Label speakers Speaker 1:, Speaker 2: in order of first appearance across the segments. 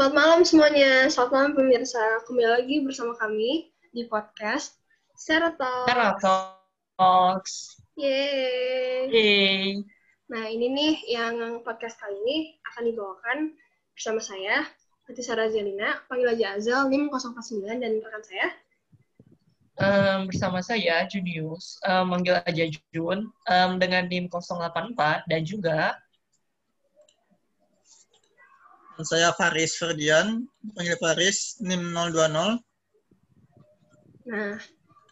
Speaker 1: Selamat malam semuanya, selamat malam pemirsa. Kembali lagi bersama kami di podcast Sarah Talks.
Speaker 2: Sarah Talks.
Speaker 1: Yeay.
Speaker 2: Yeay.
Speaker 1: Nah, ini nih yang podcast kali ini akan dibawakan bersama saya, Hati Sarah Zelina, panggil aja Azal, NIM 049, dan rekan saya.
Speaker 2: Um, bersama saya, Junius, um, manggil aja Jun, um, dengan NIM 084, dan juga
Speaker 3: Saya Faris Ferdian, panggil Faris, NIM 020.
Speaker 1: Nah,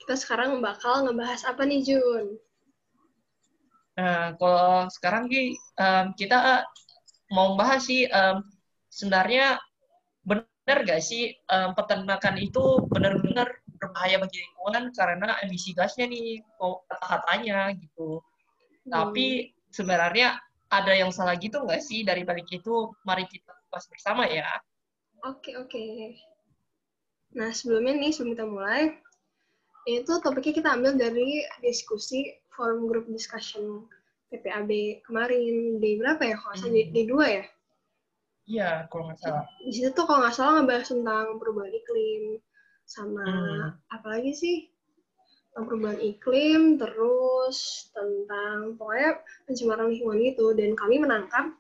Speaker 1: kita sekarang bakal ngebahas apa nih, Jun?
Speaker 2: Nah, kalau sekarang Ki, um, kita mau bahas sih, um, sebenarnya benar gak sih um, peternakan itu benar-benar berbahaya bagi lingkungan karena emisi gasnya nih, kata-katanya gitu. Hmm. Tapi sebenarnya ada yang salah gitu nggak sih dari balik itu? Mari kita bahas bersama ya.
Speaker 1: Oke, oke. Nah, sebelumnya nih, sebelum kita mulai, itu topiknya kita ambil dari diskusi forum group discussion PPAB kemarin. Di berapa ya? Kalau hmm. di, di dua ya?
Speaker 2: Iya, kalau nggak salah.
Speaker 1: Di situ tuh kalau nggak salah ngebahas tentang perubahan iklim, sama hmm. apa lagi sih? Tentang perubahan iklim, terus tentang pokoknya pencemaran lingkungan gitu. Dan kami menangkap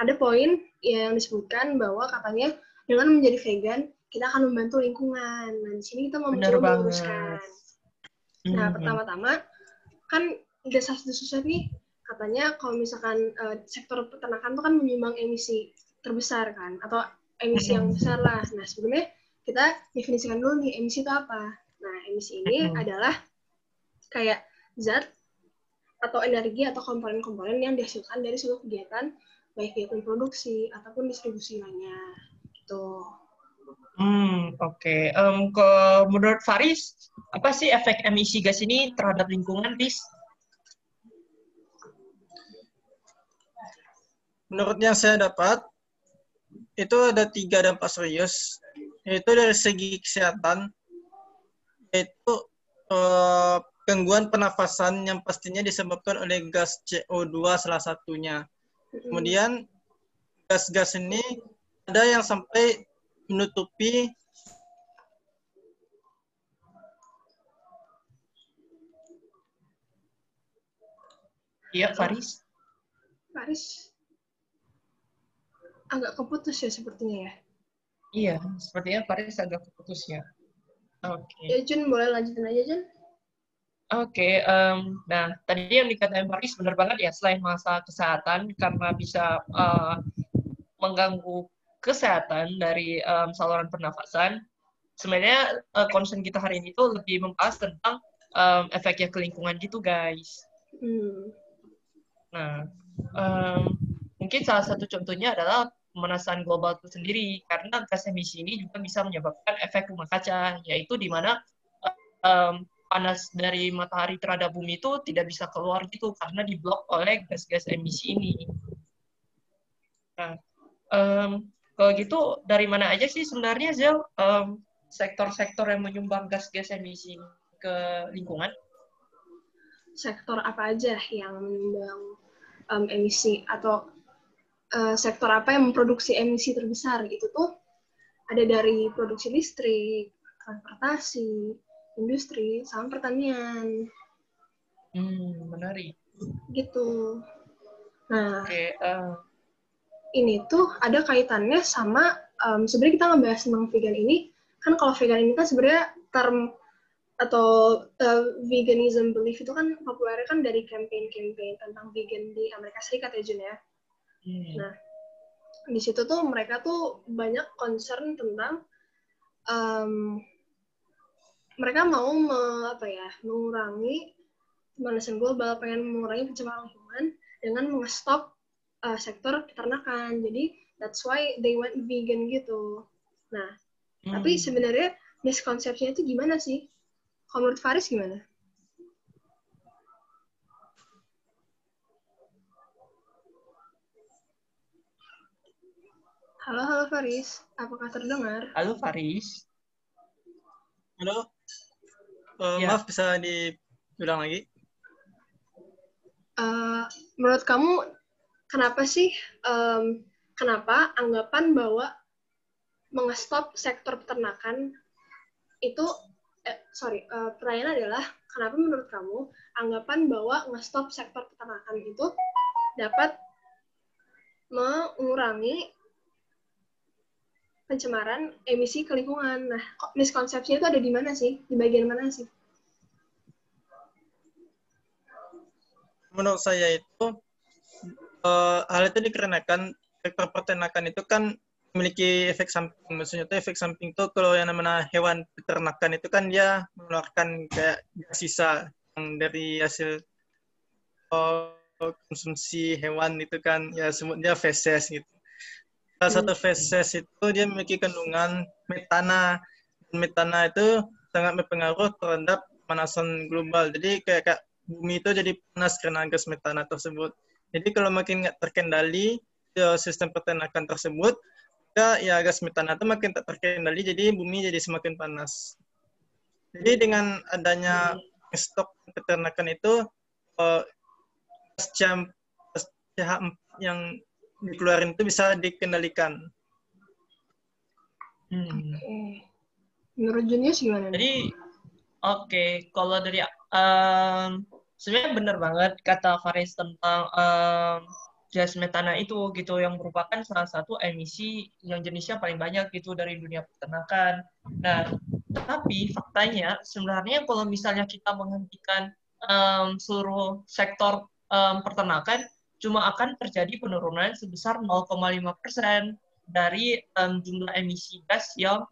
Speaker 1: ada poin yang disebutkan bahwa katanya dengan menjadi vegan kita akan membantu lingkungan. Nah di sini kita mau mencoba meluruskan. Nah hmm. pertama-tama kan desas-desusnya nih katanya kalau misalkan uh, sektor peternakan itu kan menyumbang emisi terbesar kan atau emisi yang besar lah. Nah sebelumnya kita definisikan dulu nih emisi itu apa. Nah emisi ini hmm. adalah kayak zat atau energi atau komponen-komponen yang dihasilkan dari seluruh kegiatan baik itu produksi ataupun distribusi lainnya gitu.
Speaker 2: Hmm, oke. Okay. Um, ke menurut Faris, apa sih efek emisi gas ini terhadap lingkungan, Fis?
Speaker 3: Menurut yang saya dapat, itu ada tiga dampak serius. Yaitu dari segi kesehatan, yaitu uh, gangguan pernafasan yang pastinya disebabkan oleh gas CO2 salah satunya. Kemudian gas-gas ini ada yang sampai menutupi
Speaker 2: Iya, Faris.
Speaker 1: Faris. Agak keputus ya sepertinya ya?
Speaker 2: Iya, sepertinya Faris agak keputus ya. Oke. Okay.
Speaker 1: Ya, Jun, boleh lanjutin aja, Jun?
Speaker 2: Oke, okay, um, nah tadi yang dikatakan Paris benar banget ya, selain masalah kesehatan karena bisa uh, mengganggu kesehatan dari um, saluran pernafasan, sebenarnya uh, concern kita hari ini tuh lebih membahas tentang um, efeknya ke lingkungan gitu guys. Hmm. Nah, um, mungkin salah satu contohnya adalah pemanasan global itu sendiri, karena gas emisi ini juga bisa menyebabkan efek rumah kaca, yaitu di mana um, panas dari matahari terhadap bumi itu tidak bisa keluar gitu karena diblok oleh gas-gas emisi ini. Nah, um, kalau gitu dari mana aja sih sebenarnya Zel um, sektor-sektor yang menyumbang gas-gas emisi ke lingkungan?
Speaker 1: Sektor apa aja yang menyumbang um, emisi atau uh, sektor apa yang memproduksi emisi terbesar gitu tuh ada dari produksi listrik, transportasi, industri sama pertanian.
Speaker 2: Hmm, menarik.
Speaker 1: Gitu. Nah,
Speaker 2: okay, uh...
Speaker 1: Ini tuh ada kaitannya sama um, sebenarnya kita ngebahas tentang vegan ini kan kalau vegan ini kan sebenarnya term atau uh, veganism belief itu kan populernya kan dari campaign-campaign tentang vegan di Amerika Serikat ya Jun ya. Hmm. Nah, di situ tuh mereka tuh banyak concern tentang um, mereka mau me, apa ya mengurangi pemanasan global, pengen mengurangi pencemaran lingkungan dengan mengstop uh, sektor peternakan. Jadi that's why they went vegan gitu. Nah, hmm. tapi sebenarnya miskonsepsinya itu gimana sih? Kalau menurut Faris gimana? Halo, halo Faris. Apakah terdengar?
Speaker 2: Halo Faris.
Speaker 3: Halo. Uh, ya. Maaf, bisa diulang lagi?
Speaker 1: Uh, menurut kamu, kenapa sih, um, kenapa anggapan bahwa mengestop sektor peternakan itu eh, sorry uh, pertanyaan adalah kenapa menurut kamu anggapan bahwa ngestop sektor peternakan itu dapat mengurangi pencemaran emisi ke lingkungan. Nah, miskonsepsinya itu ada di mana sih? Di bagian mana sih?
Speaker 3: Menurut saya itu uh, hal itu dikarenakan sektor peternakan itu kan memiliki efek samping. Maksudnya itu efek samping itu kalau yang namanya hewan peternakan itu kan dia mengeluarkan kayak sisa yang dari hasil uh, konsumsi hewan itu kan ya sebutnya feses gitu. Salah satu hmm. feses itu dia memiliki kandungan metana. Metana itu sangat berpengaruh terhadap pemanasan global. Jadi kayak, kayak bumi itu jadi panas karena gas metana tersebut. Jadi kalau makin nggak terkendali sistem peternakan tersebut, ya, ya gas metana itu makin tak terkendali, jadi bumi jadi semakin panas. Jadi dengan adanya stok peternakan itu, uh, gas CH4 yang dikeluarin itu bisa dikendalikan.
Speaker 1: Hmm. Menurut Junius gimana?
Speaker 2: Jadi, oke, okay. kalau dari um, sebenarnya benar banget kata Faris tentang um, gas metana itu gitu yang merupakan salah satu emisi yang jenisnya paling banyak gitu dari dunia peternakan. Nah, tapi faktanya sebenarnya kalau misalnya kita menghentikan um, seluruh sektor um, peternakan, cuma akan terjadi penurunan sebesar 0,5 persen dari um, jumlah emisi gas yang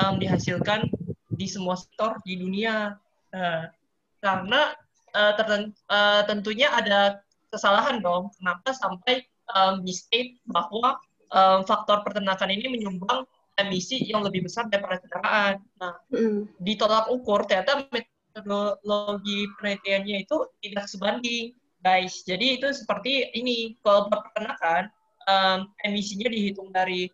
Speaker 2: um, dihasilkan di semua sektor di dunia. Nah, karena uh, terten uh, tentunya ada kesalahan dong. Kenapa sampai um, di state bahwa um, faktor peternakan ini menyumbang emisi yang lebih besar daripada kendaraan. Nah, mm. ditolak ukur ternyata metodologi penelitiannya itu tidak sebanding, guys. Jadi itu seperti ini, kalau peternakan um, emisinya dihitung dari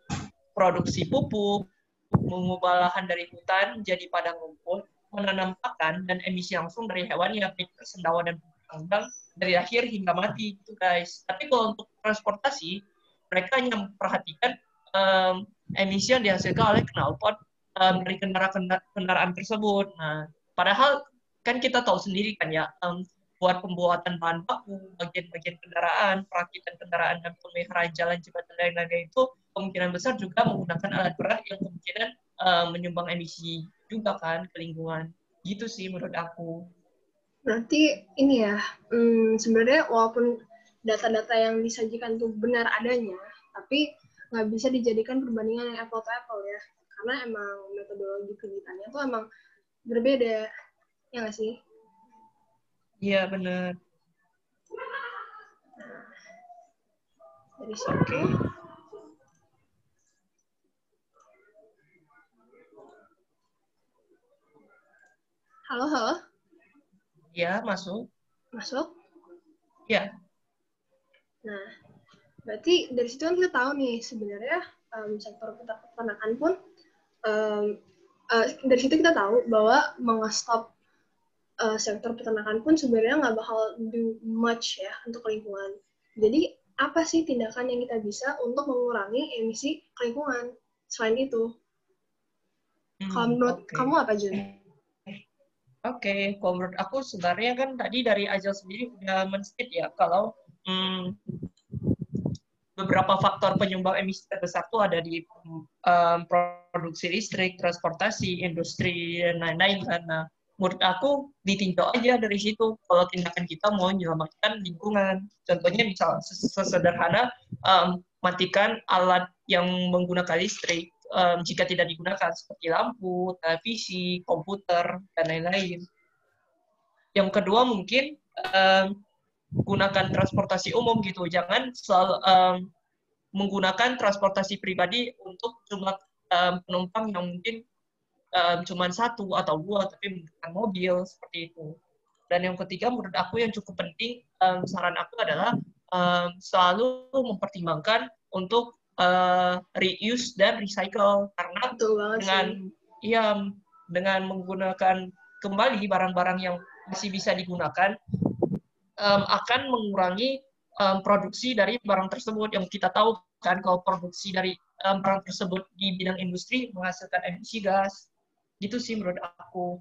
Speaker 2: produksi pupuk, mengubah lahan dari hutan jadi padang rumput, menanam pakan dan emisi langsung dari hewan yang sendawa dan pengembang dari akhir hingga mati itu guys. Tapi kalau untuk transportasi mereka hanya memperhatikan um, emisi yang dihasilkan oleh knalpot um, dari kendaraan kendaraan tersebut. Nah, padahal kan kita tahu sendiri kan ya um, buat pembuatan bahan baku, bagian-bagian kendaraan, perakitan kendaraan dan pemeliharaan jalan jembatan dan lain-lain itu kemungkinan besar juga menggunakan alat berat yang kemungkinan uh, menyumbang emisi juga kan ke lingkungan. Gitu sih menurut aku.
Speaker 1: Berarti ini ya, hmm, sebenarnya walaupun data-data yang disajikan itu benar adanya, tapi nggak bisa dijadikan perbandingan yang apple to apple ya. Karena emang metodologi kegiatannya tuh emang berbeda. Ya nggak sih?
Speaker 2: Iya, benar.
Speaker 1: Dari situ, Halo, halo.
Speaker 2: Ya, masuk.
Speaker 1: Masuk?
Speaker 2: Ya.
Speaker 1: Nah, berarti dari situ kan kita tahu nih sebenarnya um, sektor peternakan pun um, uh, dari situ kita tahu bahwa mengstop uh, sektor peternakan pun sebenarnya nggak bakal do much ya untuk lingkungan. Jadi apa sih tindakan yang kita bisa untuk mengurangi emisi lingkungan selain itu? Hmm, Kalau menurut okay. kamu apa Jun?
Speaker 2: Oke, okay. kalau menurut aku sebenarnya kan tadi dari Ajal sendiri udah men-state ya kalau hmm, beberapa faktor penyumbang emisi terbesar itu ada di um, produksi listrik, transportasi, industri, dan lain-lain kan. Nah, menurut aku ditinjau aja dari situ kalau tindakan kita mau menyelamatkan lingkungan. Contohnya misal sesederhana um, matikan alat yang menggunakan listrik um, jika tidak digunakan seperti lampu, televisi, komputer, dan lain-lain. Yang kedua mungkin um, gunakan transportasi umum gitu, jangan selalu um, menggunakan transportasi pribadi untuk jumlah um, penumpang yang mungkin um, cuma satu atau dua, tapi menggunakan mobil seperti itu. Dan yang ketiga menurut aku yang cukup penting, um, saran aku adalah um, selalu mempertimbangkan untuk uh, reuse dan recycle karena dengan iya dengan menggunakan kembali barang-barang yang masih bisa digunakan um, akan mengurangi um, produksi dari barang tersebut yang kita tahu kan kalau produksi dari um, peran tersebut di bidang industri menghasilkan emisi gas. Gitu sih menurut aku.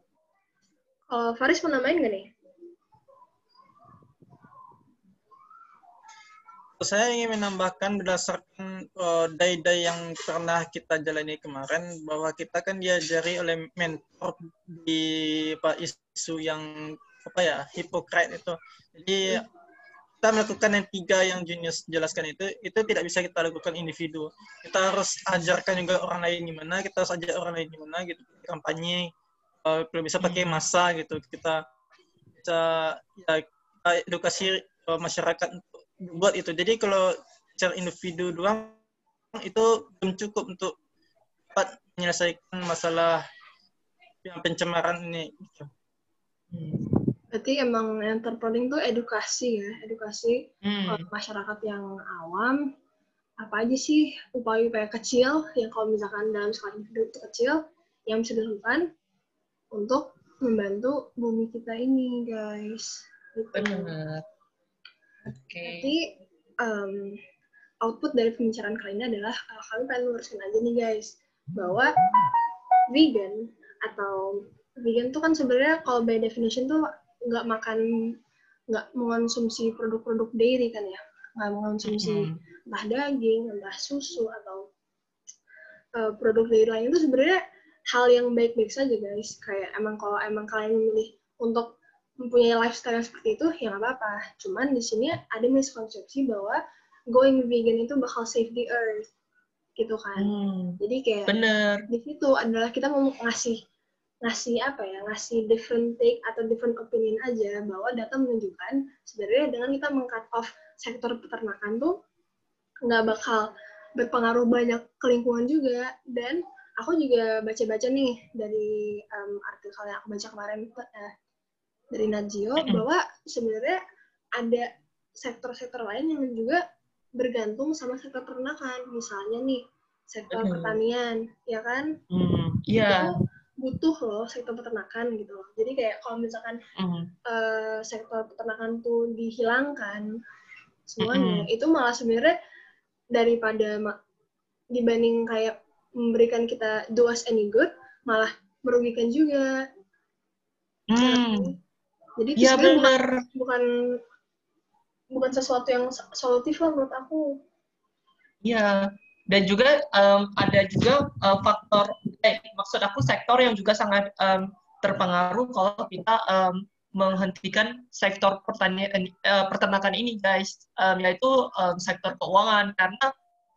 Speaker 1: Kalau Faris mau namain gak nih?
Speaker 3: Saya ingin menambahkan berdasarkan uh, dai-dai yang pernah kita jalani kemarin bahwa kita kan diajari oleh mentor di apa isu yang apa ya hipokrit itu. Jadi kita melakukan yang tiga yang Junius jelaskan itu itu tidak bisa kita lakukan individu. Kita harus ajarkan juga orang lain gimana, kita harus ajar orang lain gimana gitu kampanye uh, belum bisa pakai hmm. masa gitu kita bisa ya kita edukasi uh, masyarakat untuk buat itu. Jadi kalau secara individu doang itu belum cukup untuk dapat menyelesaikan masalah yang pencemaran ini. Gitu.
Speaker 1: Hmm. Berarti emang yang terpenting tuh edukasi ya, edukasi hmm. masyarakat yang awam. Apa aja sih upaya-upaya kecil yang kalau misalkan dalam skala individu itu kecil yang bisa dilakukan untuk membantu bumi kita ini, guys.
Speaker 2: Gitu. Benar.
Speaker 1: Okay. Jadi um, output dari pembicaraan kali ini adalah uh, kami pengen meluruskan aja nih guys bahwa vegan atau vegan tuh kan sebenarnya kalau by definition tuh nggak makan nggak mengonsumsi produk-produk dairy kan ya. Nggak mengonsumsi mm-hmm. entah daging entah susu atau uh, produk dairy lain. Itu sebenarnya hal yang baik-baik saja guys. Kayak emang kalau emang kalian memilih untuk mempunyai lifestyle seperti itu ya nggak apa-apa. Cuman di sini ada miskonsepsi bahwa going vegan itu bakal save the earth gitu kan. Hmm, jadi kayak
Speaker 2: bener.
Speaker 1: di situ adalah kita mau ngasih ngasih apa ya ngasih different take atau different opinion aja bahwa data menunjukkan sebenarnya dengan kita mengcut off sektor peternakan tuh nggak bakal berpengaruh banyak ke lingkungan juga dan aku juga baca-baca nih dari um, artikel yang aku baca kemarin uh, dari Najio bahwa sebenarnya ada sektor-sektor lain yang juga bergantung sama sektor peternakan. Misalnya nih sektor pertanian, ya kan?
Speaker 2: Mm, yeah.
Speaker 1: Itu butuh loh sektor peternakan gitu loh. Jadi kayak kalau misalkan mm. uh, sektor peternakan tuh dihilangkan semuanya, mm. itu malah sebenarnya daripada dibanding kayak memberikan kita do us any good, malah merugikan juga.
Speaker 2: Mm.
Speaker 1: Jadi itu ya, bukan, bukan bukan sesuatu yang solutif lah menurut aku.
Speaker 2: Iya, dan juga um, ada juga uh, faktor, eh, maksud aku sektor yang juga sangat um, terpengaruh kalau kita um, menghentikan sektor pertanian uh, peternakan ini, guys, um, yaitu um, sektor keuangan karena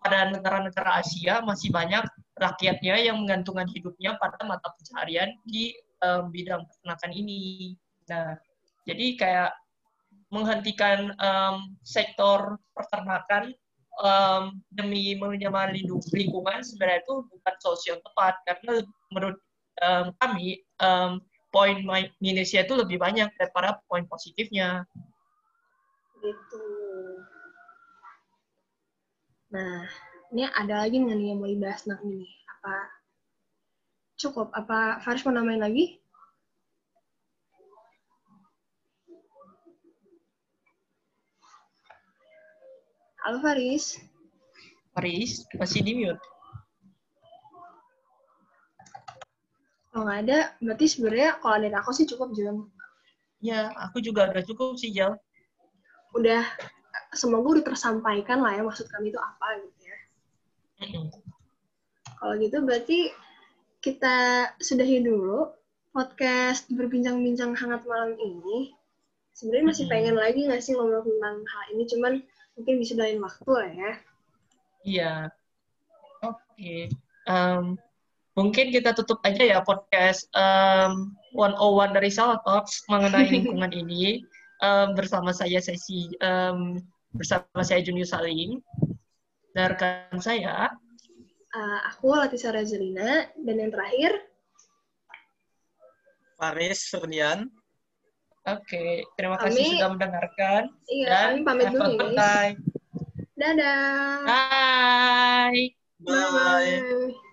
Speaker 2: pada negara-negara Asia masih banyak rakyatnya yang menggantungkan hidupnya pada mata pencaharian di um, bidang peternakan ini. Nah, jadi kayak menghentikan um, sektor peternakan um, demi menyamakan lingkungan sebenarnya itu bukan solusi yang tepat karena menurut um, kami um, poin minusnya itu lebih banyak daripada poin positifnya.
Speaker 1: Gitu. Nah, ini ada lagi nggak nih yang mau dibahas nah ini? Apa cukup? Apa Faris mau lagi? Halo Faris.
Speaker 2: Faris, masih di mute.
Speaker 1: Kalau nggak ada, berarti sebenarnya kalau ada aku sih cukup, Jam.
Speaker 2: Ya, aku juga udah cukup sih, Jal.
Speaker 1: Udah, semoga udah tersampaikan lah ya maksud kami itu apa gitu ya. Mm. Kalau gitu berarti kita sudahi dulu podcast berbincang-bincang hangat malam ini. Sebenarnya masih pengen lagi nggak sih ngomong tentang hal ini, cuman mungkin bisa lain waktu lah ya.
Speaker 2: Iya. Oke. Okay. Um, mungkin kita tutup aja ya podcast um, 101 dari Salah Talks mengenai lingkungan ini um, bersama saya sesi um, bersama saya Junius Salim dan rekan saya
Speaker 1: uh, aku Latisa Razalina dan yang terakhir
Speaker 3: Faris Ferdian
Speaker 2: Oke, terima kami, kasih sudah mendengarkan.
Speaker 1: Iya, dan kami pamit dulu ya, guys. Dadah.
Speaker 2: Bye.
Speaker 3: Bye. Bye.